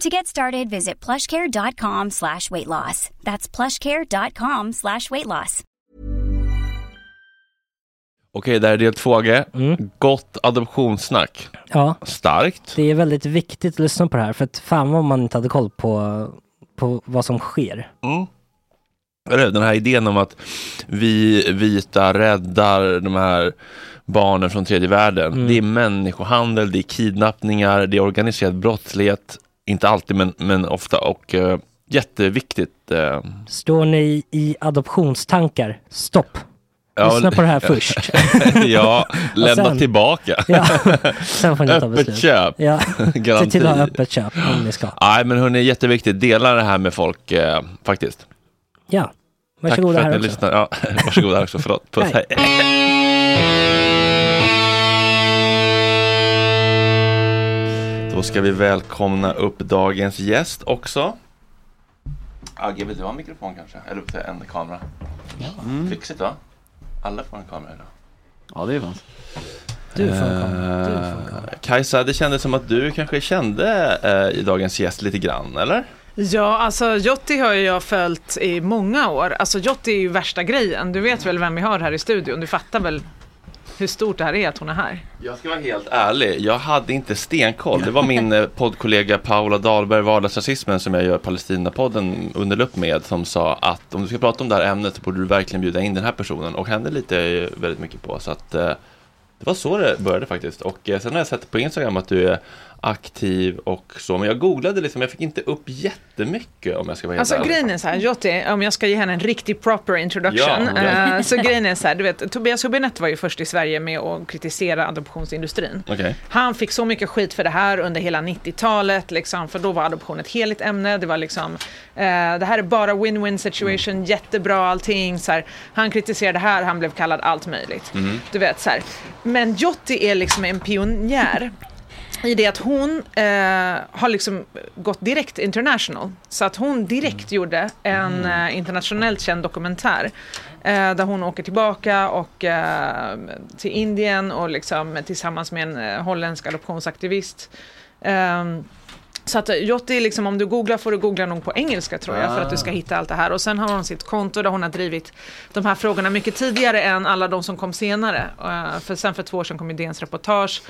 To get started, visit plushcare.com slash weight loss. That's plushcare.com slash weight loss. Okej, det här är del 2G. Mm. Gott adoptionssnack. Ja, Starkt. det är väldigt viktigt att lyssna på det här för att fan vad man inte hade koll på, på vad som sker. Eller, Den här idén om att vi vita räddar de här barnen från tredje världen. Mm. Det är människohandel, det är kidnappningar, det är organiserad brottslighet. Inte alltid men, men ofta och eh, jätteviktigt. eh, Står ni i adoptionstankar? Stopp! Ja, Lyssna på det här först. ja, lämna sen- tillbaka. Ja, sen får ni ta Öppet beslut. köp. Ja, se till att ha öppet köp om ni ska. Nej, men hörni, jätteviktigt. Dela det här med folk eh, faktiskt. Ja, varsågoda Tack för här att ni också. lyssnar. Ja, varsågoda här också. Förlåt. Puss, hej. Då ska vi välkomna upp dagens gäst också. Agge, vill du ha en mikrofon kanske? Eller upp till en kamera? Mm. Fixigt va? Alla får en kamera idag. Ja, det är sant. Du får en kamera. Eh, kamera. Kajsa, det kändes som att du kanske kände eh, i dagens gäst lite grann, eller? Ja, alltså Jotti har ju jag följt i många år. Alltså Jotti är ju värsta grejen. Du vet väl vem vi har här i studion? Du fattar väl hur stort det här är att hon är här? Jag ska vara helt ärlig, jag hade inte stenkoll. Det var min eh, poddkollega Paula Dahlberg, Vardagsrasismen, som jag gör Palestinapodden under lupp med, som sa att om du ska prata om det här ämnet så borde du verkligen bjuda in den här personen. Och henne litar jag eh, ju väldigt mycket på. Så att eh, det var så det började faktiskt. Och eh, sen har jag sett på Instagram att du är aktiv och så. Men jag googlade liksom, jag fick inte upp jättemycket om jag ska vara helt Alltså ärlig. grejen är så här, Jotti, om jag ska ge henne en riktig proper introduction. Ja, eh, så grejen är så här, du vet, Tobias Hübinette var ju först i Sverige med att kritisera adoptionsindustrin. Okej. Han fick så mycket skit för det här under hela 90-talet, liksom, för då var adoption ett heligt ämne. Det var liksom, eh, det här är bara win-win situation, jättebra allting. Så här. Han kritiserade det här, han blev kallad allt möjligt. Du vet så här. Men Jotti är liksom en pionjär i det att hon eh, har liksom gått direkt international. Så att hon direkt gjorde en eh, internationellt känd dokumentär eh, där hon åker tillbaka och, eh, till Indien och liksom, tillsammans med en eh, holländsk adoptionsaktivist. Ehm, så att Jotti, liksom, om du googlar får du googla nog på engelska tror jag för att du ska hitta allt det här. Och sen har hon sitt konto där hon har drivit de här frågorna mycket tidigare än alla de som kom senare. Eh, för sen för två år sedan kom ju DNs reportage,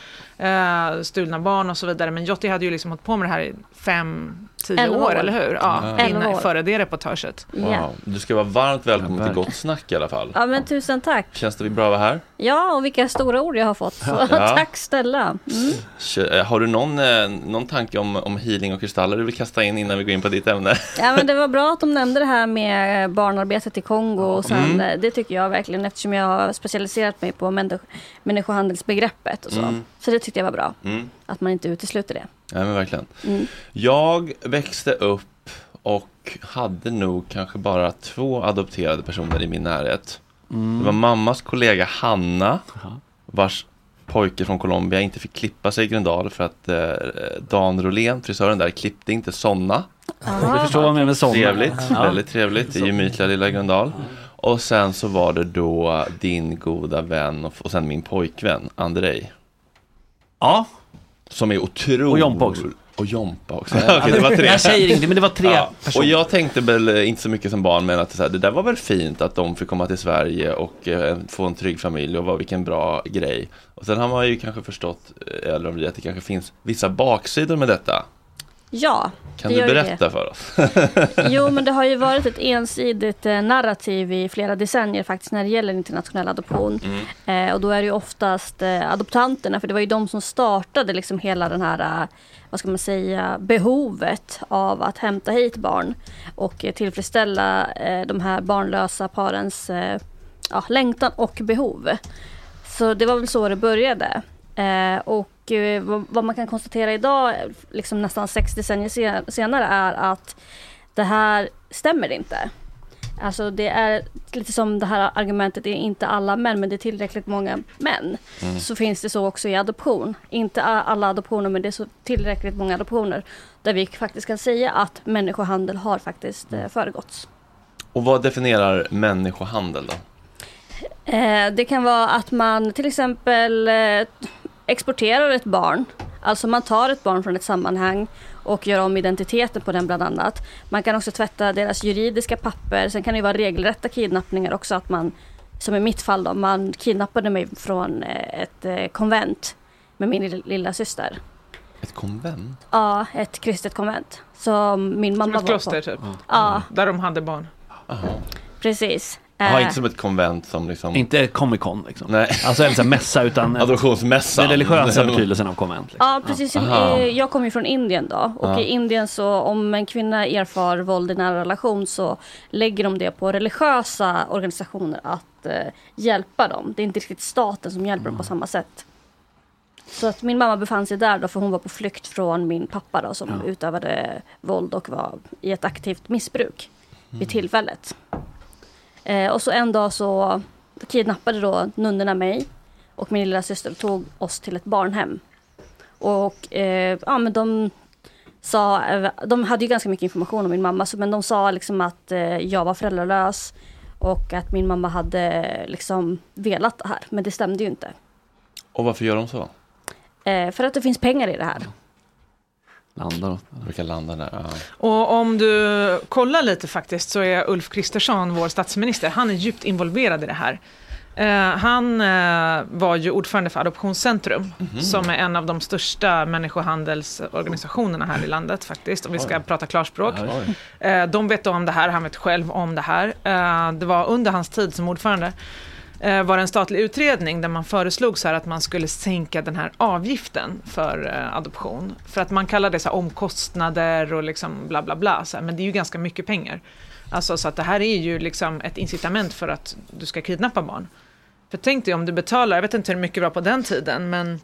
uh, stulna barn och så vidare. Men Jotti hade ju liksom hållit på med det här i fem, tio år, år. eller hur? Ja, Elva innan, före det reportaget. Wow. Du ska vara varmt välkommen till. Gott Snack i alla fall. ja, men tusen tack. Känns det bra att vara här? Ja, och vilka stora ord jag har fått. Ja. tack snälla. Mm. Eh, Har du någon, eh, någon tanke om, om healing och kristaller du vill kasta in innan vi går in på ditt ämne? Ja, men det var bra att de nämnde det här med barnarbetet i Kongo. Och sen, Mm. eh, Det tycker jag verkligen eftersom jag har specialiserat mig på människ- människohandelsbegreppet. Och så. Mm. Så det tyckte jag var bra. Mm. Att man inte utesluter det. Ja men verkligen. Mm. Jag växte upp och hade nog kanske bara två adopterade personer i min närhet. Det var mammas kollega Hanna, vars pojke från Colombia inte fick klippa sig i Gröndal för att eh, Dan Rolén, frisören där, klippte inte sådana. Jag förstår vad menar med sådana. Trevligt, Ja. väldigt trevligt i gemytliga lilla Gröndal. Och sen så var det då din goda vän och, och sen min pojkvän Andrej. Ja, Som är otroligt... Och Jompa också. Och Jompa också. Okej, det var tre. jag säger inte, men det var tre Ja, och personer. jag tänkte väl eh, inte så mycket som barn men att så här, det där var väl fint att de fick komma till Sverige och eh, få en trygg familj och vad vilken bra grej. Och sen har man ju kanske förstått, eh, eller om det, att det kanske finns vissa baksidor med detta. Ja, Kan det du berätta för oss? Jo, men det har ju varit ett ensidigt eh, narrativ i flera decennier faktiskt när det gäller internationell adoption. Mm. Eh, och då är det ju oftast eh, adoptanterna, för det var ju de som startade liksom hela den här, eh, vad ska man säga, behovet av att hämta hit barn och eh, tillfredsställa eh, de här barnlösa parens ja, längtan och behov. Så det var väl så det började. Eh, och eh, vad, man kan konstatera idag, liksom nästan sex decennier sen, senare, är att det här stämmer inte. Alltså det är lite som det här argumentet, det är inte alla män men det är tillräckligt många män. Så finns det så också i adoption. Inte alla adoptioner men det är så tillräckligt många adoptioner. Där vi faktiskt kan säga att människohandel har faktiskt eh, föregåtts. Och vad definierar människohandel då? Eh, det kan vara att man till exempel eh, exporterar ett barn. Alltså man tar ett barn från ett sammanhang och gör om identiteten på den bland annat. Man kan också tvätta deras juridiska papper. Sen kan det ju vara regelrätta kidnappningar också. Att man, som i mitt fall då, man kidnappade mig från eh, ett eh, konvent med min lilla, syster. Ett konvent? Ja, ett kristet konvent. Som min Som mamma ett var kloster på. typ. Ja, Där de hade barn. precis. Ja, Eh, inte som ett konvent som liksom... Inte Comic Con liksom. Nej, Alltså eller så här mässa utan adoptionsmässan. den religiösa betydelsen av konvent. Liksom. Ja, precis. Aha. Eh, Jag kommer ju från Indien då. Och Ja. i Indien så om en kvinna erfar våld i nära relation så lägger de det på religiösa organisationer att eh, hjälpa dem. Det är inte riktigt staten som hjälper dem på samma sätt. Så att min mamma befann sig där då för hon var på flykt från min pappa då som Ja. utövade våld och var i ett aktivt missbruk vid tillfället. Eh, och så en dag så kidnappade då nunnorna mig och min lilla syster tog oss till ett barnhem. Och eh, ja, men de sa, de hade ju ganska mycket information om min mamma, så, men de sa liksom att eh, jag var föräldralös och att min mamma hade liksom velat det här, men det stämde ju inte. Och varför gör de så? Eh, för att det finns pengar i det här. Landar Brukar landa där. Ja. Och om du kollar lite faktiskt så är Ulf Kristersson, vår statsminister, han är djupt involverad i det här. Eh, han eh, var ju ordförande för Adoptionscentrum, Mhm. som är en av de största människohandelsorganisationerna här i landet faktiskt, om vi ska Oj. prata klarspråk. Oj. Eh, de vet om det här, han vet själv om det här. Eh, det var under hans tid som ordförande Eh, var det en statlig utredning där man föreslog så här att man skulle sänka den här avgiften för eh, adoption. För att man kallar det så här omkostnader och liksom bla bla bla, så här, men det är ju ganska mycket pengar. Alltså så att det här är ju liksom ett incitament för att du ska kidnappa barn. För tänk dig om du betalar, jag vet inte hur mycket det var på den tiden, men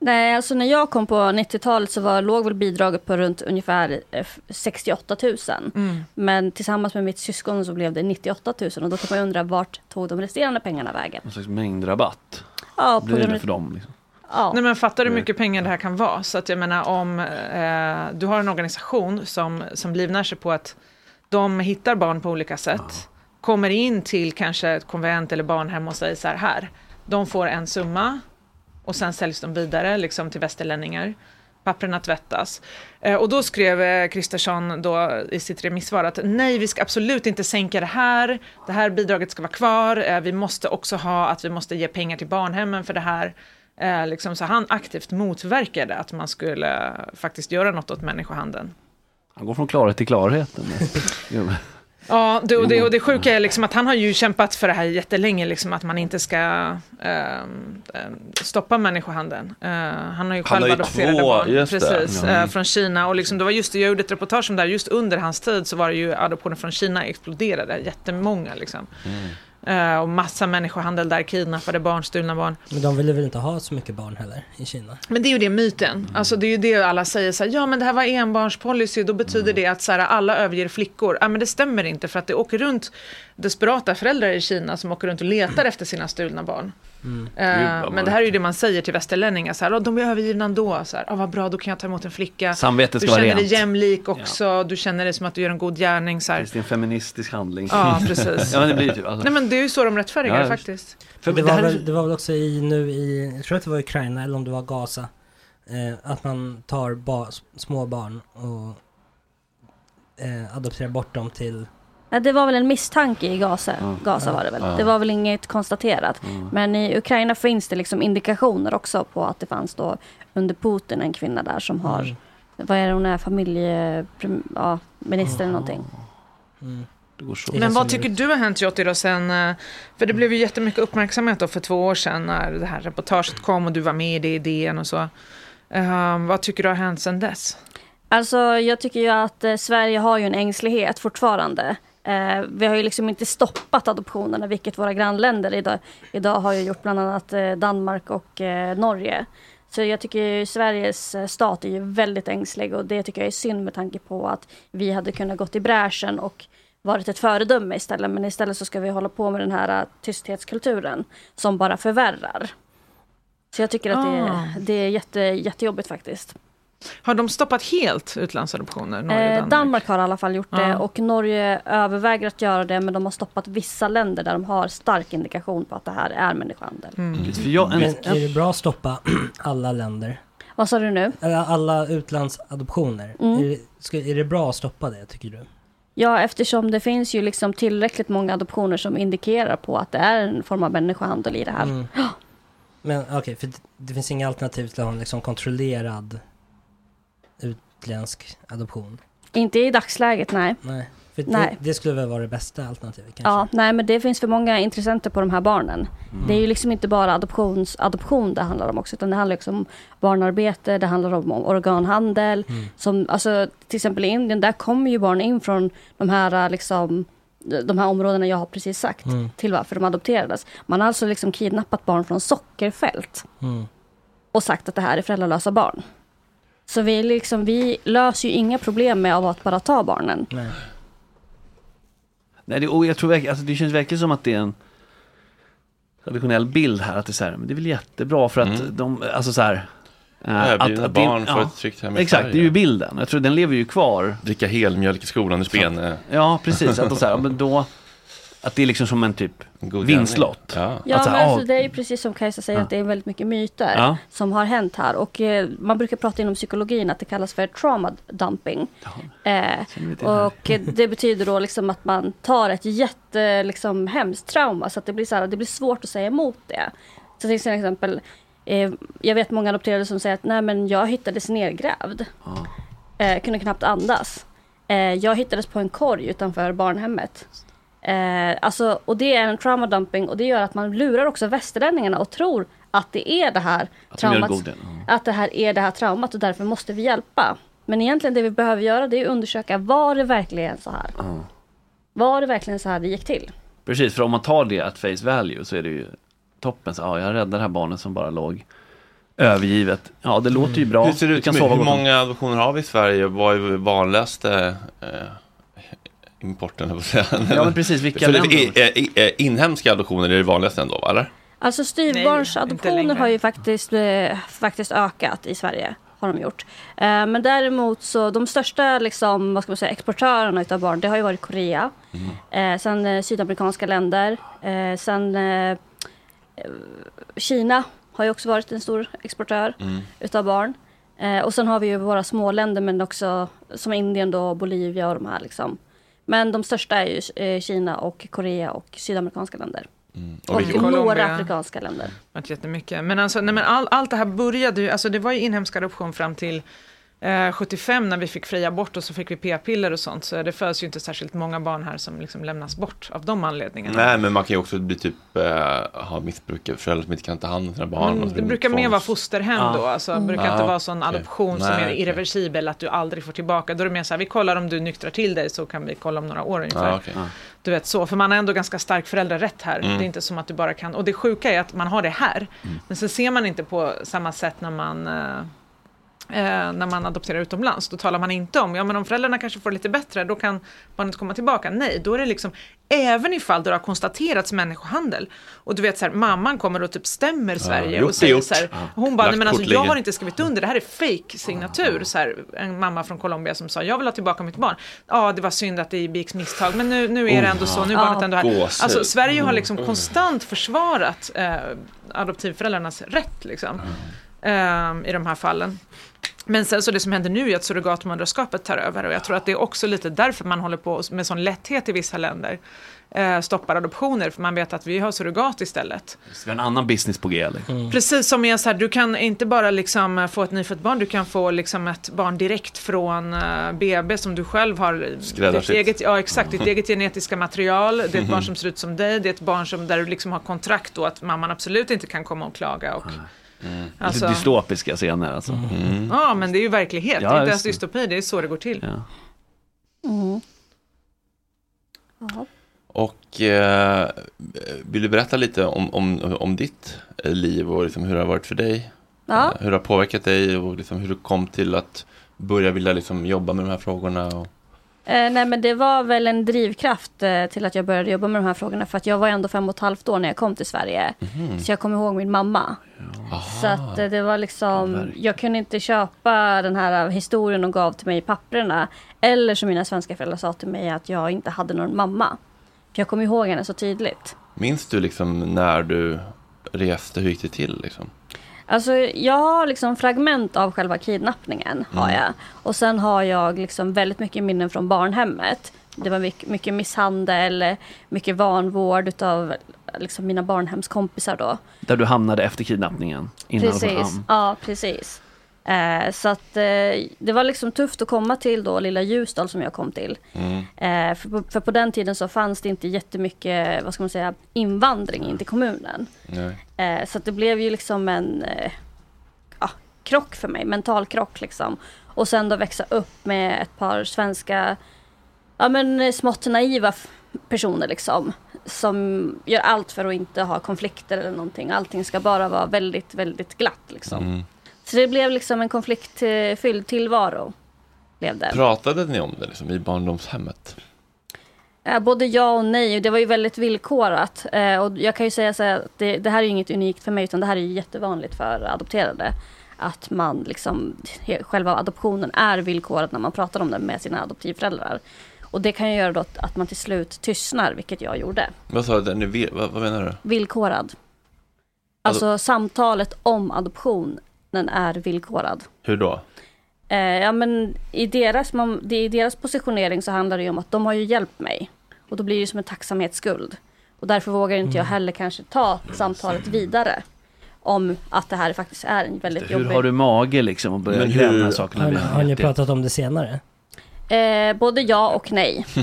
Nej, alltså när jag kom på 90-talet så var, låg väl bidraget på runt ungefär eh, 68 000. Mm. Men tillsammans med mitt syskon så blev det 98 000 och då kan man undra vart tog de resterande pengarna vägen? Någon slags mängdrabatt. Ja, Blir det för dem? Liksom. Ja. Nej men fattar du hur mycket pengar det här kan vara? Så att jag menar om eh, du har en organisation som, som livnär sig på att de hittar barn på olika sätt, kommer in till kanske ett konvent eller barnhem och säger så här, här, de får en summa och sen säljs de vidare liksom till västerlänningar. Papperna tvättas. Eh, och då skrev eh, Kristersson då i sitt remissvar att nej, vi ska absolut inte sänka det här. Det här bidraget ska vara kvar. Eh, vi måste också ha att vi måste ge pengar till barnhemmen för det här. Eh, liksom, så han aktivt motverkade att man skulle faktiskt göra något åt människohandeln. Han går från klarhet till klarhet. Ja, det, och, det, och det sjuka är liksom att han har ju kämpat för det här jättelänge, liksom att man inte ska ehm, stoppa människohandeln. Eh, han har ju själv adopterade barn precis, Mm. eh, från Kina. Och liksom, det var just jag gjorde ett reportage om det här, just under hans tid så var det ju adoptioner från Kina exploderade, jättemånga liksom. Eh, och massa människohandel där, kidnappade barn, stulna barn. Men de ville väl inte ha så mycket barn heller i Kina? Men det är ju det myten. Alltså det är ju det alla säger så här, ja men det här var enbarnspolicy, då betyder det att så här, alla överger flickor. Ja men det stämmer inte för att det åker runt desperata föräldrar i Kina som åker runt och letar efter sina stulna barn. Mm. Eh, men det här är ju det man säger till västerlänningar, så här, "Ja, de är övergivna ändå, så här, "Ja, vad bra då kan jag ta emot en flicka. Samvetet du ska vara känner dig rent. jämlik också, du känner dig som att du gör en god gärning. Så här. Det är en feministisk handling. Ja, precis. ja, men det blir typ. Alltså. Nej men det är ju så de rättfärdigar Ja, faktiskt. För det, det var väl, det var väl också i, nu i, jag tror att det var Ukraina eller om det var Gaza. Eh, att man tar ba, små barn och eh, adopterar bort dem till... Det var väl en misstanke i Gaza, Ja. Gaza var det väl. Ja. Det var väl inget konstaterat. Mm. Men i Ukraina finns det liksom indikationer också på att det fanns då under Putin en kvinna där som har, Mm. vad är det hon är, familje, ja, minister eller någonting. Mm. Men vad tycker du har hänt Jytte då sen, eh, för det blev ju jättemycket uppmärksamhet då för två år sedan när det här reportaget kom och du var med i det idén och så. Eh, vad tycker du har hänt sen dess? Alltså jag tycker ju att eh, Sverige har ju en ängslighet fortfarande. Eh, vi har ju liksom inte stoppat adoptionerna, vilket våra grannländer idag, idag har ju gjort, bland annat eh, Danmark och eh, Norge. Så jag tycker Sveriges eh, stat är ju väldigt ängslig och det tycker jag är synd med tanke på att vi hade kunnat gått i bräschen och varit ett föredöme istället. Men istället så ska vi hålla på med den här eh, tysthetskulturen som bara förvärrar. Så jag tycker att det, Ah. det är jätte, jättejobbigt faktiskt. Har de stoppat helt utlandsadoptioner? Norge, Eh, Danmark? Danmark har i alla fall gjort det Ja. och Norge överväger att göra det men de har stoppat vissa länder där de har stark indikation på att det här är människohandel. Mm. För en, Men är det bra att stoppa alla länder? Vad sa du nu? Alla utlandsadoptioner? Mm. Är, det, ska, är det bra att stoppa det tycker du? Ja, eftersom det finns ju liksom tillräckligt många adoptioner som indikerar på att det är en form av människohandel i det här. Mm. Men okej, för det, det finns inga alternativ till att ha en liksom kontrollerad utländsk adoption? Inte i dagsläget, nej. Nej. För Nej. Det, det skulle väl vara det bästa alternativet kanske? Ja, nej men det finns för många intressenter på de här barnen. Det är ju liksom inte bara adoptions, adoption det handlar om också, utan det handlar också om barnarbete, det handlar om organhandel. Mm. Som, alltså, till exempel i Indien, där kommer ju barn in från de här, liksom, de här områdena jag har precis sagt, Mm. till varför de adopterades. Man har alltså liksom kidnappat barn från sockerfält Mm. och sagt att det här är föräldralösa barn. Så vi, liksom, vi löser ju inga problem med av att bara ta barnen. Nej. nej, det, och jag tror verkligen, alltså, det känns verkligen som att det är en traditionell bild här. Att det är så här, men det är väl jättebra för att Mm. de, alltså så här. Eh, Övergivna det- barn får ja. ett tryggt hem i Exakt, Sverige. det är ju bilden. Jag tror den lever ju kvar. Dricka helmjölk i skolan i Spene. Ja, precis. Att, de så här, men då, att det är liksom som en typ God vinstlott. Ja. Ja, Att så men alltså, det är ju precis som Kajsa säger Ja. att det är väldigt mycket myter Ja. som har hänt här. Och eh, man brukar prata inom psykologin att det kallas för trauma dumping. Eh, här. och eh, det betyder då liksom att man tar ett jätte liksom, hemskt trauma så att det blir, så här, det blir svårt att säga emot det. Så till exempel, eh, jag vet många adopterade som säger att nej men jag hittades nedgrävd. Eh, kunde knappt andas. Eh, jag hittades på en korg utanför barnhemmet. Eh, alltså, och det är en trauma dumping och det gör att man lurar också västerlänningarna och tror att det är det här Att de traumat. goden, ja. Att det här är det här traumat och därför måste vi hjälpa. Men egentligen det vi behöver göra det är att undersöka, var det verkligen så här? Var det verkligen så här det gick till? Precis, för om man tar det att face value så är det ju toppen. Så, ja, jag räddade det här barnet som bara låg övergivet. Ja, det låter ju bra. Hur ser det ut kan med, sova hur många adoptioner har vi i Sverige? Vad är vanligaste eh, importen, jag säga? Ja, men precis, vilka Så det länder? är, inhemska adoptioner är det vanligaste ändå, eller? Alltså styvbarnsadoptioner har ju faktiskt, eh, faktiskt ökat i Sverige. Har de gjort. Eh, men däremot så de största liksom, vad ska man säga, exportörerna utav barn det har ju varit Korea. Eh, sen eh, sydamerikanska länder. Eh, sen eh, eh, Kina har ju också varit en stor exportör utav barn. Eh, och sen har vi ju våra småländer men också som Indien då, Bolivia och de här liksom. Men de största är ju eh, Kina och Korea och sydamerikanska länder. Och Och, Colombia. några afrikanska länder. varit jättemycket. Men alltså, nej, men all, allt det här började ju, alltså det var ju inhemsk adoption fram till eh, 75 när vi fick fri abort och så fick vi p-piller och sånt. Så det föds ju inte särskilt många barn här som liksom lämnas bort av de anledningarna. nej, men man kan ju också bli typ, eh, ha missbruk, föräldrar som inte kan ta hand om sina barn. Mm, det brukar mer vara fosterhem Ja. då, alltså det brukar Ja, inte vara sån okej. adoption som Nej, är okej. irreversibel, att du aldrig får tillbaka. Då är det mer så här, vi kollar om du nyktrar till dig så kan vi kolla om några år ungefär. Ja, okej. Du vet så, för man har ändå ganska stark föräldrarätt här. Mm. Det är inte som att du bara kan, och det sjuka är att man har det här, men sen ser man inte på samma sätt när man eh, Eh, när man adopterar utomlands, då talar man inte om, ja men om föräldrarna kanske får det lite bättre, då kan barnet komma tillbaka. Nej, då är det liksom, även ifall det har konstaterats människohandel, och du vet så här, mamman kommer och typ stämmer Sverige gjort och säger gjort. så här, Ja. hon bara, nej men alltså jag har inte skrivit under, det här är fake signatur så här, en mamma från Colombia som sa, jag vill ha tillbaka mitt barn. Ja, det var synd att det begicks misstag, men nu, nu är det ändå så, nu är Ja. barnet ändå här. Alltså Sverige har liksom konstant försvarat eh, adoptivföräldrarnas rätt liksom, eh, i de här fallen. Men sen så det som händer nu är att surrogatmödraskapet tar över och jag tror att det är också lite därför man håller på med sån lätthet i vissa länder. Eh, stoppar adoptioner för man vet att vi har surrogat istället. Så vi har en annan business på G. Liksom. Precis som är så här, du kan inte bara liksom eh, få ett nyfött barn, du kan få liksom ett barn direkt från eh, BB som du själv har. Ditt Skräddarsytt. eget, ja exakt, ditt eget genetiska material, det är ett barn som ser ut som dig, det är ett barn som, där du liksom har kontrakt då att mamman absolut inte kan komma och klaga. Och, alltså, Lite dystopiska scener alltså. Mm. ja men det är ju verklighet, Ja, det är inte ens det. dystopi, det är så det går till. Ja. Mm. Och eh, vill du berätta lite om, om, om ditt liv och liksom hur det har varit för dig? Ja. Eh, Hur det har påverkat dig och liksom hur du kom till att börja vilja liksom jobba med de här frågorna? Och... Eh, nej men det var väl en drivkraft eh, till att jag började jobba med de här frågorna för att jag var ändå fem och ett halvt år när jag kom till Sverige. Så jag kommer ihåg min mamma. Så att eh, det var liksom, jag kunde inte köpa den här historien de gav till mig i papperna. Eller som mina svenska föräldrar sa till mig att jag inte hade någon mamma. För jag kommer ihåg henne så tydligt. Minns du liksom när du reste, hur gick det till? Liksom? Alltså jag har liksom fragment av själva kidnappningen. Har jag. Och sen har jag liksom väldigt mycket minnen från barnhemmet. Det var mycket, mycket misshandel, mycket vanvård utav liksom mina barnhemskompisar då. Där du hamnade efter kidnappningen. Innan Precis, ja precis. Eh, så att eh, det var liksom tufft att komma till då lilla Ljusdal som jag kom till. Mm. Eh, för, på, för på den tiden så fanns det inte jättemycket, vad ska man säga, invandring in till kommunen. Eh, så att det blev ju liksom en eh, ja, krock för mig, mental krock liksom. Och sen då växa upp med ett par svenska, ja men eh, smått naiva personer liksom. Som gör allt för att inte ha konflikter eller någonting. Allting ska bara vara väldigt, väldigt glatt liksom. Mm. Så det blev liksom en konfliktfylld tillvaro. Blev det. Pratade ni om det liksom, i barndomshemmet? Både ja och nej. Det var ju väldigt villkorat. Eh, och jag kan ju säga så här att det, det här är inget unikt för mig utan det här är jättevanligt för adopterade. att man liksom, själva adoptionen är villkorad när man pratar om den med sina adoptivföräldrar. Och det kan ju göra då att- man till slut tystnar, vilket jag gjorde. Vad sa du? Vad, vad menar du? Villkorad. Alltså samtalet om adoptionen är villkorad. Hur då? Eh, ja men i deras, man, det, i deras positionering så handlar det ju om att de har ju hjälpt mig. Och då blir det ju som en tacksamhetsskuld. Och därför vågar inte jag heller kanske ta samtalet vidare. Om att det här faktiskt är en väldigt Hur jobbig... har du mage liksom att börja Men gräva de hur- här sakerna? Har, ni pratat om det senare? Eh, både ja och nej.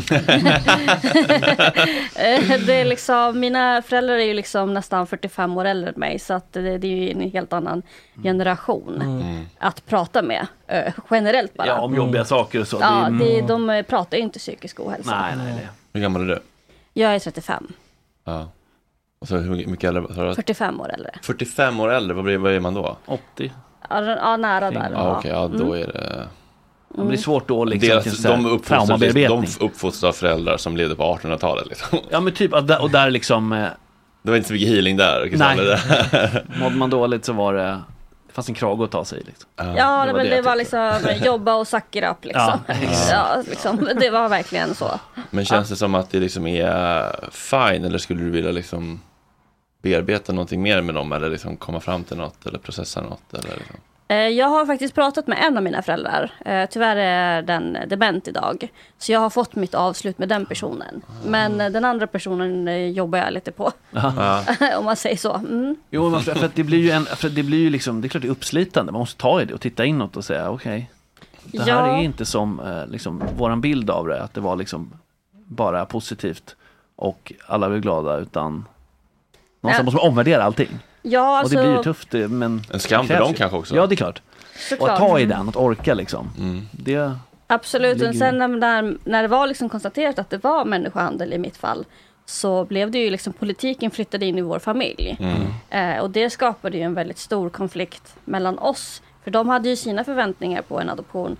eh, det är liksom, mina föräldrar är ju liksom nästan 45 år äldre än mig. Så att det, det är ju en helt annan generation Mm. att prata med. Eh, generellt bara. Ja, om jobbiga saker och så. Ja, det det, de eh, pratar ju inte psykisk ohälsa. nej, nej, nej. Hur gammal är du? Jag är 35, Ja. Och så hur mycket äldre? sa du? 45 år äldre. 45 år äldre, vad, blir, vad är man då? 80. Ja, ja nära där. Ja, okej, ja, då är det... Det blir svårt då liksom Deras, här de, uppfostras, traumabearbetning. de föräldrar som levde på 1800-talet liksom. Ja men typ, och där liksom, eh, Det var inte så mycket healing där. Nej. Där. mådde man dåligt så var det, det fanns en krage att ta sig i liksom. Ja, det var men det det var liksom jobba och suck it up liksom. Ja, Ja, liksom. Det var verkligen så. Men känns det som att det liksom är fine eller skulle du vilja liksom bearbeta någonting mer med dem eller liksom komma fram till något eller processa något? Eller liksom? Eh, Jag har faktiskt pratat med en av mina föräldrar. Eh, Tyvärr är den dement idag. Så jag har fått mitt avslut med den personen. Men eh, den andra personen jobbar jag lite på. Om man säger så. Mm. Jo, för, det blir ju en, för det blir ju liksom, det är klart det är uppslitande. Man måste ta i det och titta inåt och säga okej. det här Ja. är inte som liksom, våran bild av det, att det var liksom bara positivt och alla blev glada utan någonstans Ja. måste man omvärdera allting. Ja, och det blir ju alltså, tufft det- men En skam för dem kanske också. Ja det är klart. Och såklart. att ta i den, att orka liksom. Mm. Det, Absolut, ligger och sen när, när, när det var liksom konstaterat att det var människohandel i mitt fall så blev det ju liksom politiken flyttade in i vår familj. Eh, och det skapade ju en väldigt stor konflikt mellan oss. För de hade ju sina förväntningar på en adoption.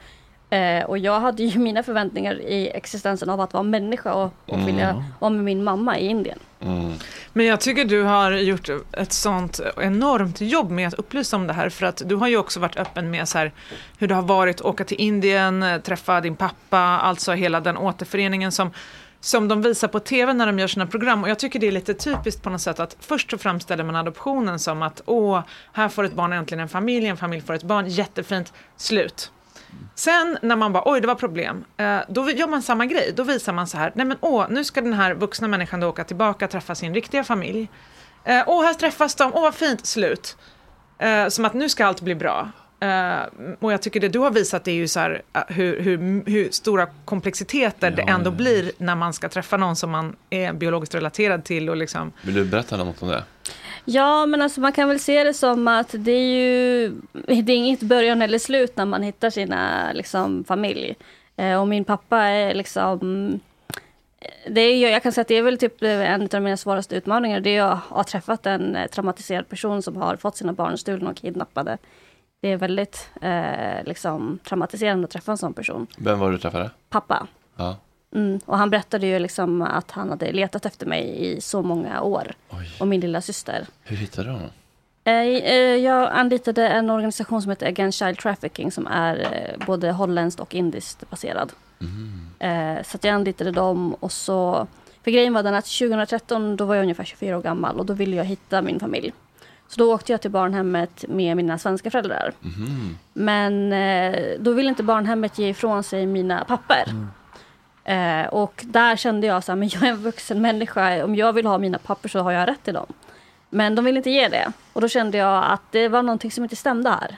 Eh, och jag hade ju mina förväntningar i existensen av att vara människa och, och vilja vara med min mamma i Indien. Mm. Men jag tycker du har gjort ett sånt enormt jobb med att upplysa om det här. För att du har ju också varit öppen med så här, hur det har varit att åka till Indien, eh, träffa din pappa, alltså hela den återföreningen som, som de visar på tv när de gör sina program. Och jag tycker det är lite typiskt på något sätt att först så framställer man adoptionen som att åh, här får ett barn äntligen en familj, en familj får ett barn, jättefint, slut. Sen när man bara, oj det var problem, eh, då gör man samma grej. Då visar man så här, nej men åh, nu ska den här vuxna människan då åka tillbaka och träffa sin riktiga familj. Eh, åh, här träffas de, åh vad fint, slut. Eh, som att nu ska allt bli bra. Och jag tycker det du har visat är ju så här, hur, hur, hur stora komplexiteter det ändå blir när man ska träffa någon som man är biologiskt relaterad till och liksom Vill du berätta något om det? Ja, men alltså man kan väl se det som att det är ju det är inget början eller slut när man hittar sina liksom, familj. Eh, och min pappa är liksom det är, jag kan säga att det är väl typ en av mina svåraste utmaningar. Det är att ha träffat en eh, traumatiserad person som har fått sina barn stulna och kidnappade. Det är väldigt eh, liksom, traumatiserande att träffa en sån person. Vem var du träffade? Pappa. Ja. Mm, och han berättade ju liksom att han hade letat efter mig i så många år. Oj. Och min lilla syster. Hur hittade du honom? Eh, eh, Jag anlitade en organisation som heter Against Child Trafficking som är eh, både holländskt och indiskt baserad. Eh, Så jag anlitade dem och så... För grejen var den att 2013 då var jag ungefär 24 år gammal och då ville jag hitta min familj. Så då åkte jag till barnhemmet med mina svenska föräldrar. Men eh, då ville inte barnhemmet ge ifrån sig mina papper. Eh, och där kände jag så här, men jag är en vuxen människa. Om jag vill ha mina papper så har jag rätt till dem. Men de ville inte ge det. Och då kände jag att det var någonting som inte stämde här.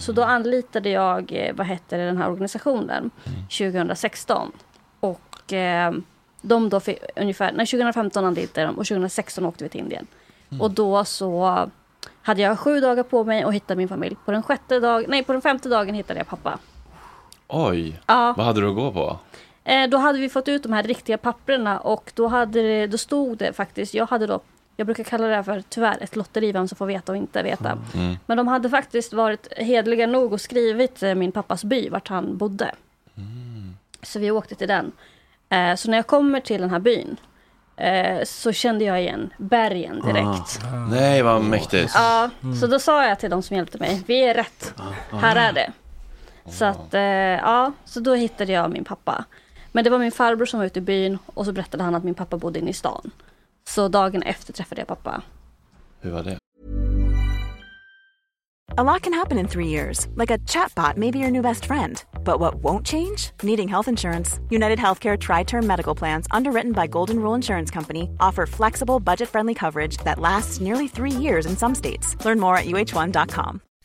Så då anlitade jag, eh, vad hette det, den här organisationen 2016. Och eh, de då fick ungefär, nej 2015 anlitade de och 2016 åkte vi till Indien. Och då så hade jag sju dagar på mig att hitta min familj. På den sjätte dag, nej på den femte dagen hittade jag pappa. Oj, Ja. vad hade du att gå på? Eh, då hade vi fått ut de här riktiga papperna och då, hade då stod det faktiskt, jag hade då, jag brukar kalla det här för tyvärr ett lotteri vem som får veta och inte veta. Men de hade faktiskt varit hedliga nog och skrivit eh, min pappas by, vart han bodde. Så vi åkte till den. Eh, så när jag kommer till den här byn så kände jag igen bergen direkt. Nej, vad mäktigt. Ja, så då sa jag till de som hjälpte mig, vi är rätt. Här är det. Så att, ja, så då hittade jag min pappa. Men det var min farbror som var ute i byn och så berättade han att min pappa bodde inne i stan. Så dagen efter träffade jag pappa. Hur var det? A lot can happen in three years, like a chatbot may be your new best friend. But what won't change? Needing health insurance. United Healthcare Tri Term Medical Plans, underwritten by Golden Rule Insurance Company, offer flexible, budget friendly coverage that lasts nearly three years in some states. Learn more at uh1.com.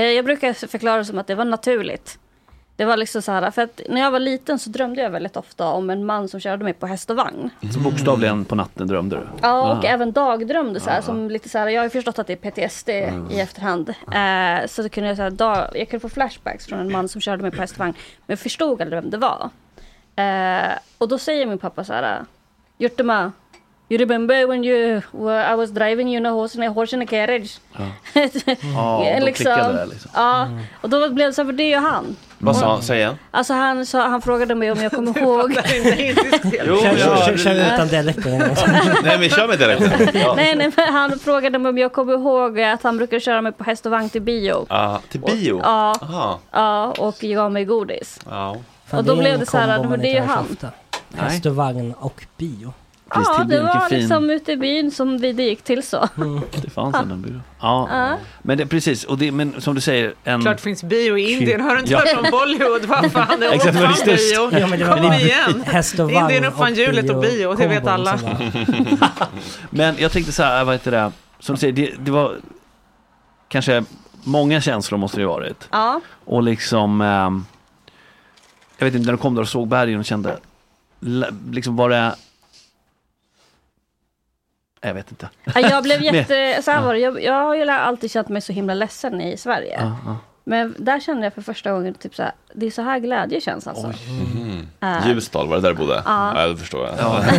Jag brukar förklara det som att det var naturligt. Det var liksom så här, för att när jag var liten så drömde jag väldigt ofta om en man som körde mig på häst och vagn. Så bokstavligen på natten drömde du? Ja, och Ah. även dagdrömde så här, som lite så här, jag har förstått att det är PTSD i efterhand. Eh, så då kunde jag, så här, dag, jag kunde få flashbacks från en man som körde mig på häst och vagn. Men jag förstod aldrig vem det var. Eh, och då säger min pappa så här, Jurtema, you remember when you, were- I was driving you in a horse, in a, horse in a carriage? Ja, då klickade det liksom. Ja, och då blev det så här, för det är ju han. Vad sa han? Säg igen. Alltså han, sa, han frågade mig om jag kommer ihåg. Jo, Kör, ja, kör, kör utan dialekt på en gång. Nej, men kör med direkten. Ja. nej, nej, men han frågade mig om jag kommer ihåg att han brukar köra mig på häst och vagn till bio. Ja, till bio? Ja, Aha. ja och gav mig godis. Ja. Fan, Och då blev det så här, det är ju han. Häst och vagn och bio. Ja, det var liksom ute i byn som vi, det gick till så. Det fanns en bio. Ja. Ja. Men det, precis, och det, men som du säger, en... Klart finns bio i Indien. Har du inte Ja. hört om Bollywood? Vad fan, det Exakt, men visst- bio. Ja, men det var Kom igen. häst och vagn Indien uppfann och hjulet och bio, det vet alla. Men jag tänkte så här, vad heter det, som du säger, det, det var kanske många känslor måste det ju varit. Ja, Och liksom, ehm, jag vet inte, när du kom där och såg bergen och kände, liksom var det, jag vet inte. Ja, jag blev jätte, så här var det, jag, jag har ju alltid känt mig så himla ledsen i Sverige. Ja, ja. Men där kände jag för första gången typ så här, det är så här glädje känns alltså. Mhm. Äh. Ljusdal, var det där du bodde? Ja. Ja, det förstår jag. Ja.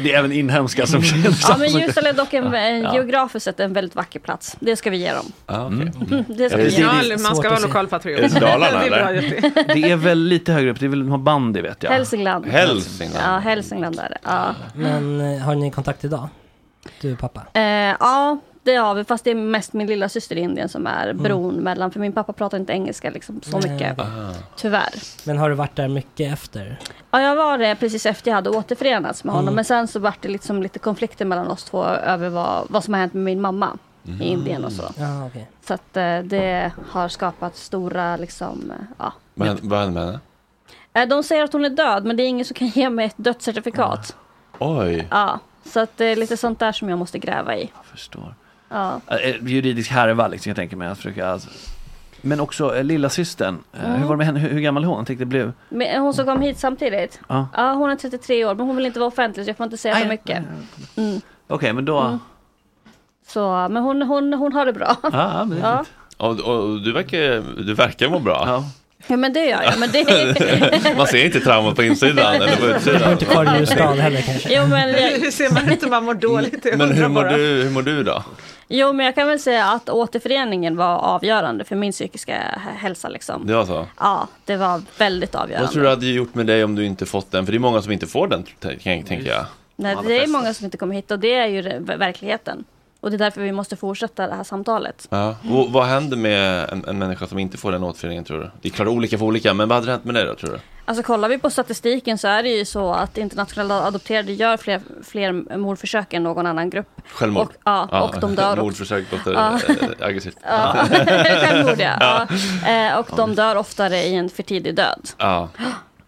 Det är även inhemska som känns. Ja men Ljusdal är dock en, en Ja. geografiskt sett en väldigt vacker plats. Det ska vi ge dem. Det ska vi ge det- Ja, man ska vara lokalpatriot. Är det Dalarna, eller? Det är väl lite högre upp, det är väl någon bandy vet jag. Hälsingland. Hälsingland. Ja, Hälsingland är det. Ja. Men eh, har ni kontakt idag? Du och pappa? Eh, ja, det har vi. Fast det är mest min lilla syster i Indien som är Mm. bron mellan. För min pappa pratar inte engelska liksom så Nej, mycket. okej. Tyvärr. Men har du varit där mycket efter? Ja, jag var det precis efter jag hade återförenats med honom. Mm. Men sen så vart det liksom lite konflikter mellan oss två över vad, vad som har hänt med min mamma i Indien och så. Ja, okej. Så att eh, det har skapat stora liksom, eh, ja. Men vad hände med henne? Eh, De säger att hon är död men det är ingen som kan ge mig ett dödscertifikat. Oj. Ja, så att det är lite sånt där som jag måste gräva i. Jag förstår. Ja. Eh, Juridisk härva liksom, jag tänker mig att försöka alltså. Men också eh, lilla systern. Eh, Mm. hur var det med henne, hur, hur gammal är hon? Jag tänkte det blev... Men hon som kom hit samtidigt? Ja. Ja, hon är 33 år men hon vill inte vara offentlig så jag får inte säga Ah, för mycket. Mm. Okej, men då... Mm. Så, men hon, hon, hon har det bra. Ja, ja, men det är Ja. fint. Och, och du, verkar, du verkar må bra. Ja. Ja men det gör jag. Men det... Man ser inte traumat på insidan eller på Du bor utsidan. inte kvar i Ljusdal heller kanske? jo, men, Hur ser man inte man mår dåligt? Men hur mår, bara. du, hur mår du då? jo men jag kan väl säga att återföreningen var avgörande för min psykiska hälsa liksom. Det var så? Ja, det var väldigt avgörande. Vad tror du hade gjort med dig om du inte fått den? För det är många som inte får den, tänker jag. Nej, det är många som inte kommer hit och det är ju verkligheten. Och det är därför vi måste fortsätta det här samtalet. Ja. Och vad händer med en, en människa som inte får den återföreningen tror du? Det är klart olika för olika, men vad hade hänt med dig då tror du? Alltså kollar vi på statistiken så är det ju så att internationella adopterade gör fler, fler mordförsök än någon annan grupp. Självmord? Och, ja, och de dör. Mordförsök låter Ja. eh, aggressivt. Ja, självmord ja. ja. Eh, och de dör oftare i en för tidig död. Ja.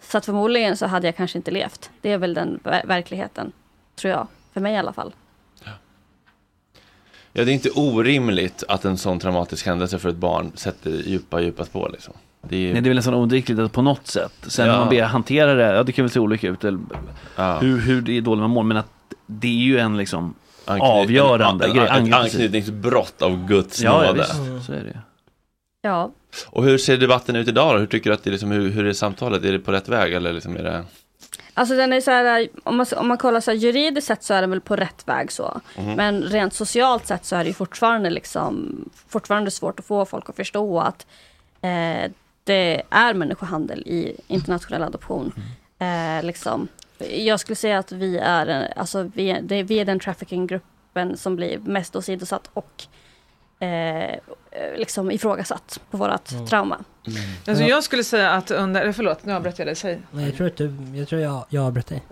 Så att förmodligen så hade jag kanske inte levt. Det är väl den ver- verkligheten, tror jag. För mig i alla fall. Ja, det är inte orimligt att en sån traumatisk händelse för ett barn sätter djupa, djupa spår liksom. Det är, Nej, det är väl nästan oundvikligt att på något sätt. Sen Ja. hur man ber hantera det, ja det kan väl se olika ut. Eller Ja. hur, hur det är dåligt med mål. Men att det är ju en liksom Anknyt- avgörande en- grej. Ett Anknyt- anknytningsbrott av Guds Ja, ja nåde. visst, så är det. Ja. Och hur ser debatten ut idag då? Hur tycker du att det är liksom, hur, hur är samtalet? Är det på rätt väg eller liksom är det? Alltså den är så här, om man, om man kollar så här, juridiskt sett så är den väl på rätt väg så. Mhm. Men rent socialt sett så är det ju fortfarande liksom fortfarande svårt att få folk att förstå att eh, det är människohandel i internationell adoption. Eh, liksom. Jag skulle säga att vi är, en- alltså, vi är, det, vi är den trafficking-gruppen som blir mest åsidosatt och eh, liksom ifrågasatt på vårt Mm. trauma. Alltså jag skulle säga att under, förlåt nu avbröt jag dig, säg. Nej, jag tror att du, jag tror jag, jag avbröt dig.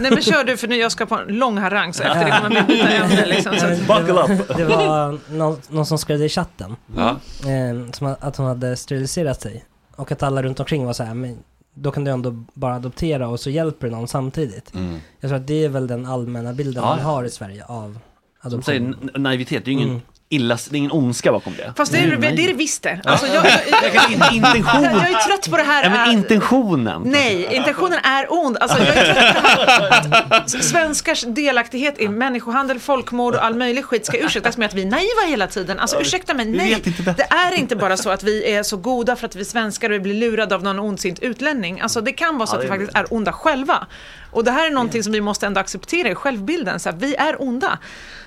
Nej men kör du för nu jag ska på en lång harang så efter det kommer vi byta ämne liksom. Så. Nej, det var- Det var någon, någon som skrev det i chatten. Eh, som att hon hade steriliserat sig. Och att alla runt omkring var så här, men då kan du ändå bara adoptera och så hjälper du någon samtidigt. Mm. Jag tror att det är väl den allmänna bilden Ja, man har i Sverige av Som adoption. säger n- naivitet, det är ju ingen Mm. Illa, det är ingen ondska bakom det. Fast det är, Mm, det, nej. är det visst det. Alltså, jag, jag, jag, intention. jag är trött på det här. Ja, men äh, intentionen. Nej, intentionen är ond. Alltså, jag är trött på det här. Svenskars delaktighet i människohandel, folkmord och all möjlig skit ska ursäktas med att vi är naiva hela tiden. Alltså ursäkta mig, nej. Det är inte bara så att vi är så goda för att vi är svenskar och vi blir lurade av någon ondsint utlänning. Alltså det kan vara så att vi faktiskt är onda själva. Och det här är någonting som vi måste ändå acceptera i självbilden. Så här, vi är onda.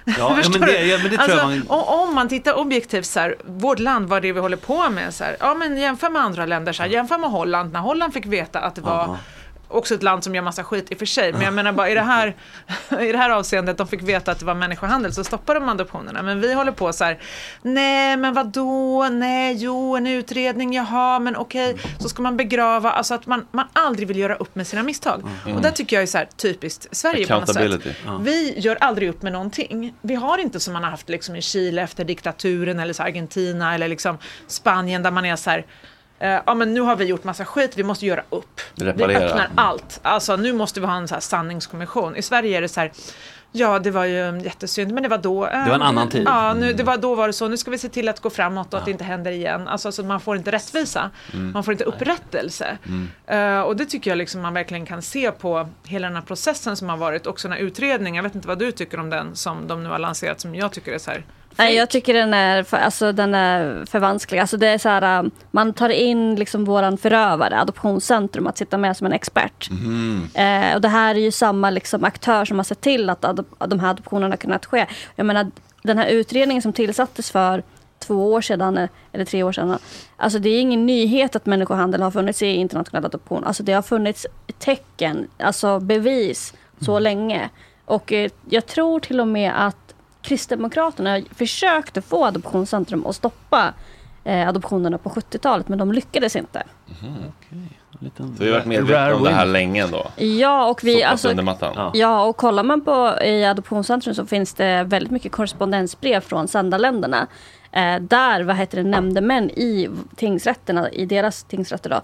Ja, ja, Förstår men det, du? ja, men det tror jag Alltså, man... Om man tittar objektivt så här, vårt land, vad det är vi håller på med, så här, ja men jämför med andra länder, så här, jämför med Holland, när Holland fick veta att det var Ja. Också ett land som gör massa skit i och för sig, men jag menar bara i det här, i det här avseendet, de fick veta att det var människohandel, så stoppade de adoptionerna. Men vi håller på så här, nej men vad då? nej jo en utredning, jaha men okej, så ska man begrava, alltså att man, man aldrig vill göra upp med sina misstag. Mm. Och det tycker jag är så här typiskt Sverige på något sätt. Ja. Vi gör aldrig upp med någonting. Vi har inte som man har haft liksom i Chile efter diktaturen eller så Argentina eller liksom Spanien där man är så här eh, ja men nu har vi gjort massa skit, vi måste göra upp. Reparera. Vi öppnar allt. Alltså nu måste vi ha en så här sanningskommission. I Sverige är det så här Ja, det var ju jättesynd, men det var då. eh, Det var en annan tid. Ja, nu, det var, då var det så. Nu ska vi se till att gå framåt och att det inte händer igen. Alltså, alltså man får inte rättvisa. Mm. Man får inte upprättelse. Eh, och det tycker jag liksom man verkligen kan se på hela den här processen som har varit. Också den här utredningen. Jag vet inte vad du tycker om den som de nu har lanserat som jag tycker är så här. Nej, jag tycker den är, för, alltså, den är förvansklig. Alltså, det är så här, um, man tar in liksom våran förövare, Adoptionscentrum, att sitta med som en expert. Mhm. Eh, och det här är ju samma liksom, aktör som har sett till att de här adoptionerna har kunnat ske. Jag menar, den här utredningen som tillsattes för två år sedan, eh, eller tre år sedan. Alltså det är ingen nyhet att människohandel har funnits i internationell adoption. Alltså det har funnits tecken, alltså bevis, så länge. Och eh, jag tror till och med att Kristdemokraterna försökte få Adoptionscentrum att stoppa eh, adoptionerna på 70-talet, men de lyckades inte. Liten Så vi har varit medvetna om det här länge ändå. Ja, och vi... Alltså, under mattan. Ja, och kollar man på i Adoptionscentrum så finns det väldigt mycket korrespondensbrev från sändarländerna. Eh, där, vad heter det, nämndemän i tingsrätterna, i deras tingsrätter då,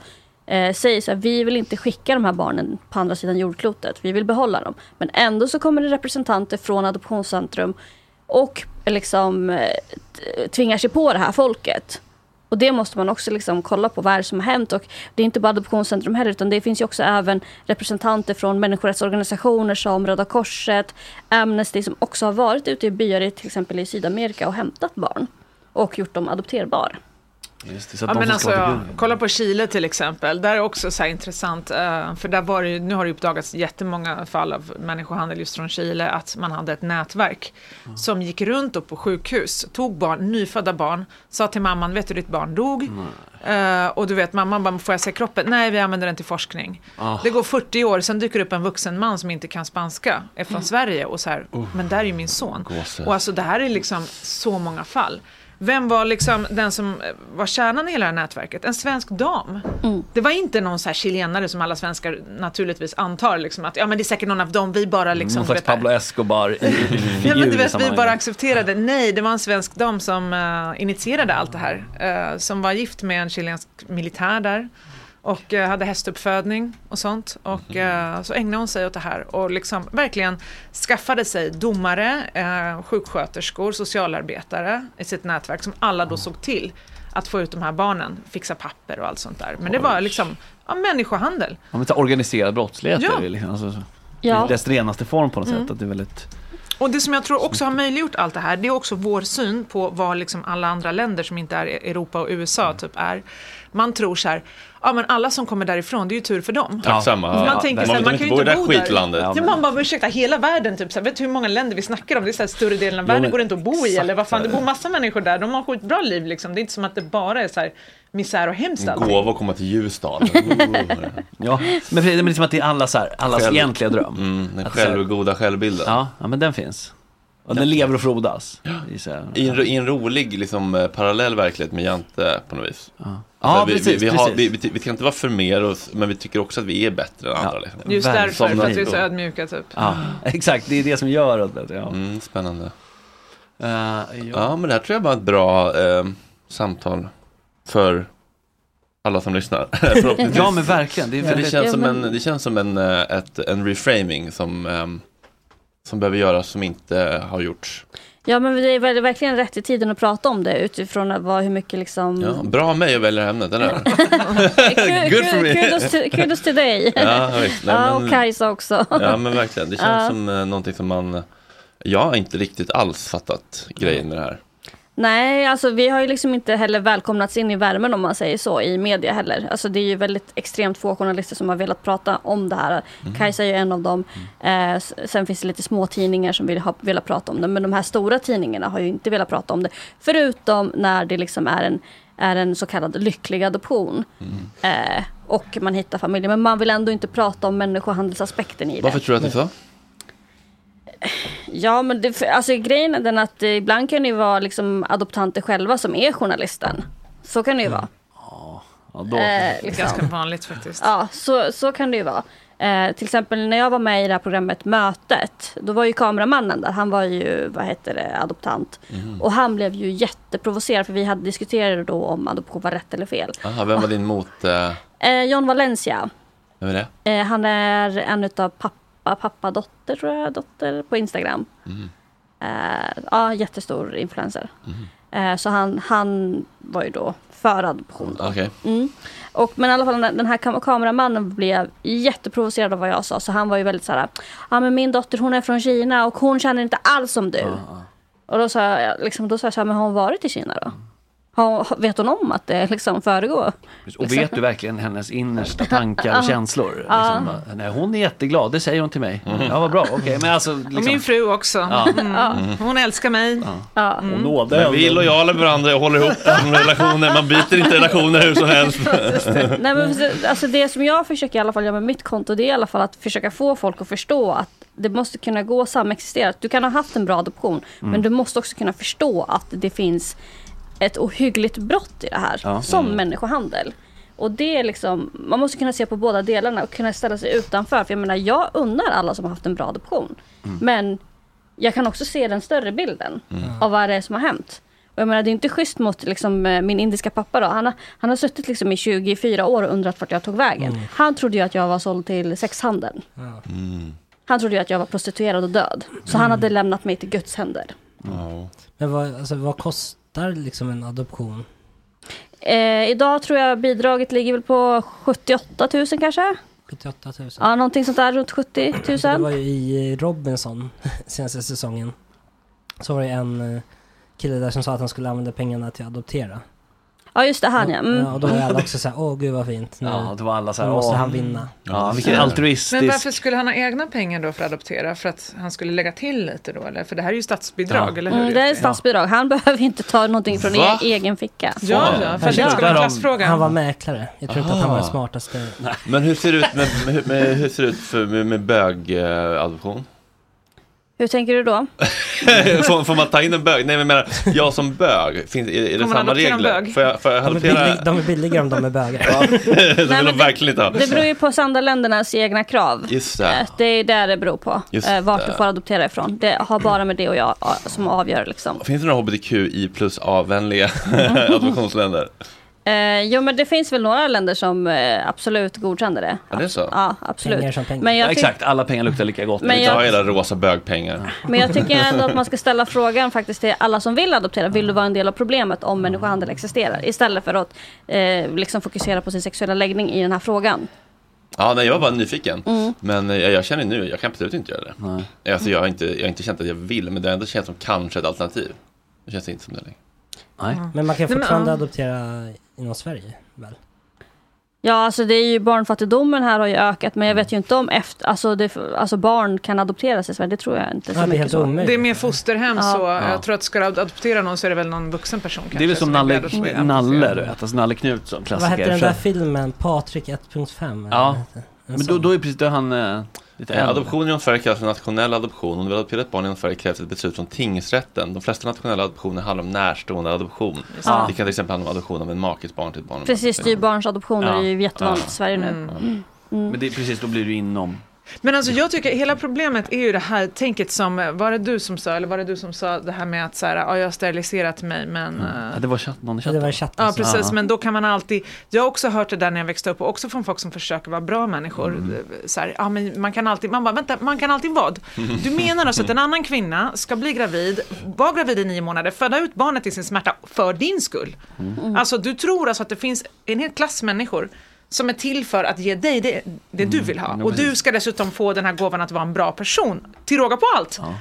eh, säger så här, vi vill inte skicka de här barnen på andra sidan jordklotet, vi vill behålla dem. Men ändå så kommer det representanter från Adoptionscentrum och liksom eh, tvingar sig på det här folket. Och det måste man också liksom kolla på, vad är det som har hänt? Och det är inte bara Adoptionscentrum heller, utan det finns ju också även representanter från människorättsorganisationer som Röda Korset, Amnesty, som också har varit ute i byar, i, till exempel i Sydamerika, och hämtat barn. Och gjort dem adopterbara. Just det, så att Ja, men alltså, guld. kolla på Chile till exempel. Där är också så här intressant. eh, för där var det, nu har det uppdagats jättemånga fall av människohandel just från Chile. Att man hade ett nätverk som gick runt upp på sjukhus. Tog barn, nyfödda barn. Sa till mamman, vet du ditt barn dog? Eh, och du vet, mamman bara, får jag se kroppen? Nej, vi använder den till forskning. Ah. Det går 40 år, sen dyker det upp en vuxen man som inte kan spanska. Är från Sverige och så här, men där är ju min son. Gåshud. Och alltså det här är liksom så många fall. Vem var liksom den som eh, var kärnan i hela det här nätverket? En svensk dam. Det var inte någon så här chilenare som alla svenskar naturligtvis antar liksom att ja men det är säkert någon av dem vi bara liksom Någon slags Pablo Escobar i, i Ja, men du vet, vi bara accepterade. Nej, det var en svensk dam som eh, initierade allt det här. eh, som var gift med en chilensk militär där. Och eh, hade hästuppfödning och sånt. Och eh, så ägnade hon sig åt det här. Och liksom verkligen skaffade sig domare, eh, sjuksköterskor, socialarbetare i sitt nätverk. Som alla då såg till att få ut de här barnen. Fixa papper och allt sånt där. Men det var liksom ja, människohandel. Ja, men organiserad brottslighet Ja. är det liksom, alltså, Ja. i dess renaste form på något Mm. sätt. Att det är väldigt... Och det som jag tror också har möjliggjort allt det här, det är också vår syn på vad liksom alla andra länder som inte är Europa och USA typ är. Man tror så här, ja men alla som kommer därifrån, det är ju tur för dem. Tacksamma. Man Ja, tänker man så här, man inte kan ju inte bo där. skitlandet. Ja, man bara, ursäkta, hela världen typ, så här, vet du hur många länder vi snackar om? Det är så här, större delen av världen men- går det inte att bo i, eller vad fan, det bor massa människor där, de har skitbra liv liksom. Det är inte som att det bara är så här misär och hemskt allting. Gåva att komma till Ljusdal. Ja, men det är liksom att det är allas, så här, allas Själv- egentliga dröm. Mm, den Att självgoda självbilden. Ja, ja, men den finns. Och den lever och frodas. I, I en, I en rolig liksom, eh, parallell verklighet med Jante på något vis. Ja, Alltså, vi, precis, vi, vi, har, precis. vi, vi, kan inte vara för mer oss, men vi tycker också att vi är bättre än andra. Liksom. Just därför, Som för att vi är så ödmjuka typ. Ja, exakt. Det är det som gör att... Ja. Mm, spännande. Uh, ja. Ja, men det här tror jag var ett bra eh, samtal för alla som lyssnar. Ja, men verkligen. Det är För det, väldigt- känns som Ja, en, det känns som en, eh, ett, en reframing som, ehm, som behöver göras som inte har gjorts. Ja men det är verkligen rätt i tiden att prata om det utifrån vad, hur mycket liksom... Ja, bra av mig att välja ämnet, eller me. Kudos till, kudos till dig. Ja, visst. Nej, ja, och Kajsa också. Ja, men verkligen. Det känns Ja. som eh, någonting som man... Jag har inte riktigt alls fattat grejen med det här. Nej, alltså vi har ju liksom inte heller välkomnats in i värmen om man säger så i media heller. Alltså det är ju väldigt extremt få journalister som har velat prata om det här. Mm. Kajsa är ju en av dem. Eh, s- sen finns det lite små tidningar som vill ha velat prata om det. Men de här stora tidningarna har ju inte velat prata om det. Förutom när det liksom är en, är en så kallad lycklig adoption. Eh, och man hittar familjer. Men man vill ändå inte prata om människohandelsaspekten i det. Varför tror du att det är så? Ja, men det, alltså, grejen är den att eh, ibland kan det ju vara liksom adoptanter själva som är journalisten. Så kan det ju vara. Ja, då. Eh, Det är ganska vanligt faktiskt. Ja, så, så kan det ju vara. Eh, till exempel när jag var med i det här programmet Mötet, då var ju kameramannen där, han var ju, vad heter det, adoptant. Mhm. Och han blev ju jätteprovocerad för vi hade diskuterat då om adoption var rätt eller fel. Aha, vem var din mot... Eh, Eh, John Valencia, vem är det? eh, han är en utav pappa, pappa-dotter tror jag, dotter på Instagram. Mm. Eh, ja, jättestor influencer. Mhm. Eh, så han, han var ju då för adoption. Då. Okej. Mm. Och, men i alla fall den här kam- kameramannen blev jätteprovocerad av vad jag sa. Så han var ju väldigt så här, ja men min dotter hon är från Kina och hon känner inte alls som du. Och då sa jag, liksom, då sa jag så här, men har hon varit i Kina då? Har, vet hon om att det liksom föregår? Och vet du verkligen hennes innersta tankar och känslor? Ja. Liksom, nej, hon är jätteglad, det säger hon till mig. Ja, vad bra, okej. Men alltså, liksom, Och min fru också. Ja. Mm. Hon älskar mig. Ja. Mm. Men vi är lojala med varandra och håller ihop relationer. Man byter inte relationer hur som helst. Nej, men, alltså det som jag försöker i alla fall göra med mitt konto det är i alla fall att försöka få folk att förstå att det måste kunna gå att samexistera. Du kan ha haft en bra adoption Mm. men du måste också kunna förstå att det finns ett ohyggligt brott i det här Ja. som Mm. människohandel. Och det är liksom, man måste kunna se på båda delarna och kunna ställa sig utanför. För jag menar, jag unnar alla som har haft en bra adoption. Mm. Men jag kan också se den större bilden Mm. av vad det är som har hänt. Och jag menar, det är inte schysst mot liksom, eh, min indiska pappa då. Han har, han har suttit liksom i 24 år och undrat vart jag tog vägen. Mm. Han trodde ju att jag var såld till sexhandeln. Han trodde ju att jag var prostituerad och död. Så han hade lämnat mig till Guds händer. Men vad, alltså, vad kostar liksom en adoption? Eh, idag tror jag bidraget ligger väl på 78 000 kanske? 78 000? Ja, någonting sånt där runt 70 Det var 000. ju i Robinson senaste säsongen. Så var det en eh, kille där som sa att han skulle använda pengarna till att adoptera. Ja just det, han ja. Mm. Ja, och då är alla också såhär, åh gud vad fint. Nu, Ja, då var alla så här, nu måste åh. han vinna. Ja, vilken altruistisk... Men varför skulle han ha egna pengar då för att adoptera? För att han skulle lägga till lite då eller? För det här är ju statsbidrag, eller hur? Mm, det är statsbidrag. Han behöver inte ta någonting från Va? e- egen ficka. Ja, ja, för det ska vara en klassfråga. Han var mäklare. Jag tror inte att han var den smartaste. Men hur ser det ut med, med, med, hur ser det ut för, med, med bögadoption? Hur tänker du då? får, får man ta in en bög? Nej men jag menar, jag som bög, finns, är, är det samma adoptera en regler? bög? Får jag, får jag De är, adoptera? billig, de är billigare om de är bögar. det vill de verkligen inte ha. Det beror ju på Sandaländernas egna krav. Just det. Eh, Det är där det beror på. Just eh, Vart det. du får adoptera ifrån. Det har bara med det och jag eh, som avgör liksom. Finns det några hbtqi plus A-vänliga adoptionsländer? Eh, jo men det finns väl några länder som eh, absolut godkänner det. Ja, det är så? Ja, absolut. Pengar som pengar. Men jag ja, exakt, alla pengar luktar lika gott. Men jag- tar hela rosa bögpengar. Men jag tycker ändå att man ska ställa frågan faktiskt till alla som vill adoptera. Vill du vara en del av problemet om människohandel existerar? Istället för att eh, liksom fokusera på sin sexuella läggning i den här frågan. Ja, nej, jag var bara nyfiken. Mm. Men eh, jag, jag känner nu, jag kan absolut inte göra det. Alltså, jag, har inte, jag har inte känt att jag vill, men det har ändå känts som kanske ett alternativ. Det känns inte som det längre. Nej. Men man kan Nej, men, fortfarande ja. adoptera inom Sverige, väl? Ja, alltså det är ju barnfattigdomen här har ju ökat, men jag vet ju inte om efter, alltså, det, alltså barn kan adopteras i Sverige, det tror jag inte så Ja, det är mycket helt så. omöjligt. Det är mer fosterhem Ja. så Ja. jag tror att ska du adoptera någon så är det väl någon vuxen person kanske. Det är väl som är Nalle. Nalle du vet, alltså Nalle Knutsson, klassiker. Vad hette den där filmen? Patrik 1.5? eller Ja, men då, då är precis då är han eh, lite Eh. Adoption inom Sverige kallas för nationell adoption. Om du vill adoptera ett barn inom Sverige krävs ett beslut från tingsrätten. De flesta nationella adoptioner handlar om närstående adoption. det. Det kan till exempel handla om adoption av en makes barn till ett barn. Precis, styvbarnsadoptioner Ja. är ju jättevanligt Ja. i Sverige nu. Mm. Mm. Mm. Men det är precis, då blir du inom. Men alltså jag tycker hela problemet är ju det här tänket som, var det du som sa, eller var det du som sa det här med att så här, ja jag har steriliserat mig men eh, Ja, det var chatt, någon i chatten. Det var chatten. Ja precis, Ja. men då kan man alltid, jag har också hört det där när jag växte upp och också från folk som försöker vara bra människor. Mm. Så här, ja, men man kan alltid, man bara vänta, man kan alltid vad? Du menar alltså att en annan kvinna ska bli gravid, vara gravid i nio månader, föda ut barnet i sin smärta för din skull. Mm. Alltså du tror alltså att det finns en hel klass människor som är till för att ge dig det, det du vill ha. Mm. Ja, Och du ska dessutom få den här gåvan att vara en bra person, till råga på allt. Ja.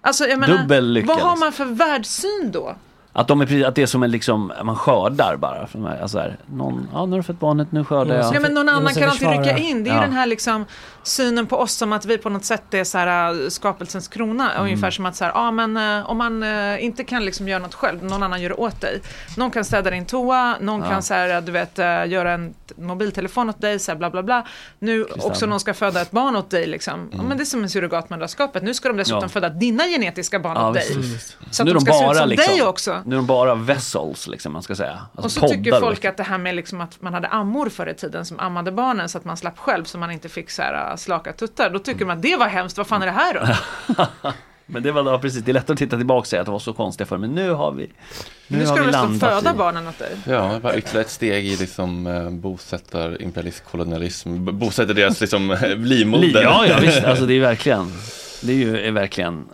Alltså, jag menar, Dubbel lycka, vad har man för världssyn då? Att, de är, precis- att det är som en liksom, man skördar bara. För mig. Alltså här, någon, ja nu har du fått barnet, nu skördar jag. Ja, men någon annan kan alltid rycka in. Det är ju Ja. den här liksom synen på oss som att vi på något sätt är så här, äh, skapelsens krona. Mm. Ungefär som att så här, ja, men, äh, om man äh, inte kan liksom göra något själv, någon annan gör det åt dig. Någon kan städa din toa, någon Ja. kan så här, du vet, göra en mobiltelefon åt dig, så här, bla bla bla. Nu också någon ska föda ett barn åt dig. Liksom. Ja, men det är som en surrogatmödraskapet. Nu ska de dessutom Ja. föda dina genetiska barn Ja, åt dig. visst, visst. Så att Nu är de ska se ut som liksom, dig också. Nu är de bara vessels, liksom, man ska säga. Alltså, Och så poddar, tycker folk liksom. att det här med liksom att man hade ammor förr i tiden som ammade barnen så att man slapp själv så man inte fick så här, äh, slaka tuttar. Då tycker man att det var hemskt, vad fan är det här då? Men det var då precis, det är lätt att titta tillbaka och säga att det var så konstigt förr, men nu har vi Nu, Nu ska vi landat föda i... barnen åt dig? Ja, bara ytterligare ett steg i liksom eh, bosättar, kolonialism, bosätter deras liksom livmoder. Ja, ja visst, alltså det är verkligen Det är ju är verkligen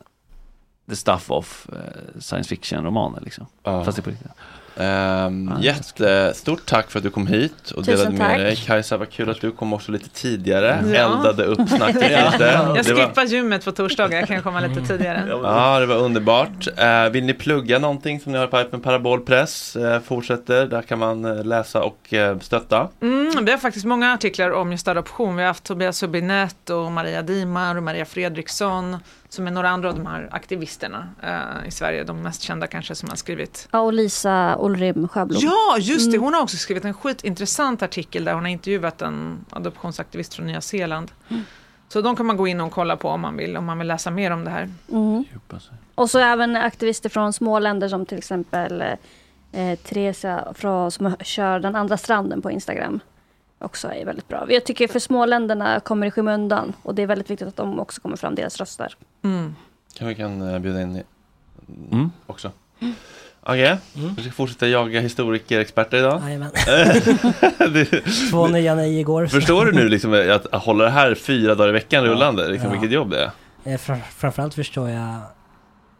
The stuff of eh, science fiction romaner liksom Ja. Fast det är på riktigt Ehm, jättestort tack för att du kom hit och Tusen delade med tack. dig. Kajsa, vad kul att du kom också lite tidigare. Ja. Eldade upp snacket Ja. lite. Jag Det var, skippar gymmet på torsdagar, jag kan komma lite tidigare. ja, det var underbart. Eh, vill ni plugga någonting som ni har på Pipen Parabol Press? Eh, fortsätter, där kan man läsa och stötta. Mm, vi har faktiskt många artiklar om just adoption. Vi har haft Tobias Subinet och Maria Dimar och Maria Fredriksson som är några andra av de här aktivisterna eh, i Sverige, de mest kända kanske som har skrivit. Ja, och Lisa Olrim Sjöblom. Ja, just det, Mm. hon har också skrivit en skitintressant artikel där hon har intervjuat en adoptionsaktivist från Nya Zeeland. Så de kan man gå in och kolla på om man vill, om man vill läsa mer om det här. Mm. Och så även aktivister från små länder som till exempel eh, Teresa från, som kör Den andra stranden på Instagram. Också är väldigt bra. Jag tycker för småländerna kommer i skymundan och det är väldigt viktigt att de också kommer fram, deras röster. Mm. Kan vi kan eh, bjuda in Mm. också. Okej, vi ska fortsätta jaga historikerexperter idag. Det- Två nya nej igår. Förstår du nu liksom att hålla det här fyra dagar i veckan rullande? Liksom, Ja. Vilket jobb det är? Eh, Fra, framförallt förstår jag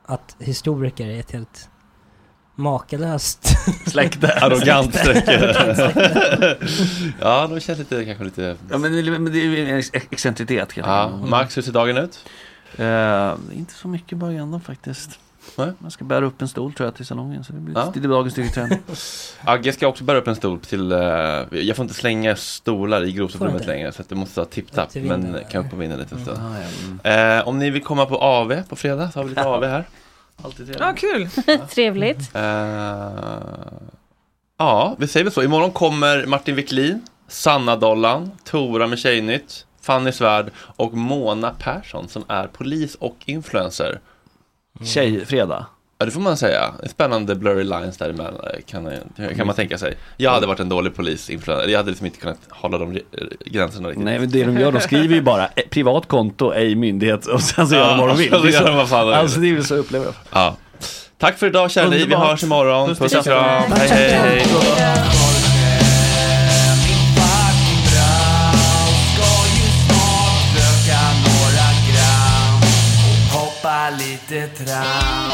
att historiker är ett helt makalöst Släkte Arrogant sträcke. ja, de känns lite, kanske lite... Ja men det, men det är ju en ex- excentritet Ja, Max, hur ser dagen ut? Eh, inte så mycket början då faktiskt Nej. Jag ska bära upp en stol tror jag till salongen. Så det blir Ja. det blir dagens styrketräning. Agge ska också bära upp en stol till, eh, jag får inte slänga stolar i inte? längre så att det måste vara tipp-tapp. Men kan upp och vinna lite ja, mm. Eh, om ni vill komma på AV på fredag så har vi lite AV här. Alltid Ja, trevligt. kul. Trevligt. Eh, ja, vi säger väl så. Imorgon kommer Martin Wiklin, Sanna Dollan, Tora med Tjejnytt, Fanny Svärd och Mona Persson som är polis och influencer. Tjejfredag. Ja, det får man säga. En spännande blurry lines däremellan kan, kan man tänka sig. Jag hade varit en dålig polis. Jag hade liksom inte kunnat hålla de gränserna riktigt. Nej men det de gör, de skriver ju bara eh, privat konto, ej myndighet och sen så gör de vad de vill. så Det är gör så- de vad fan de vill. Alltså det är väl så jag upplever. Ja. Tack för idag kära ni. Vi hörs imorgon. Puss, Puss och kram. Hej hej. hej. Lite tram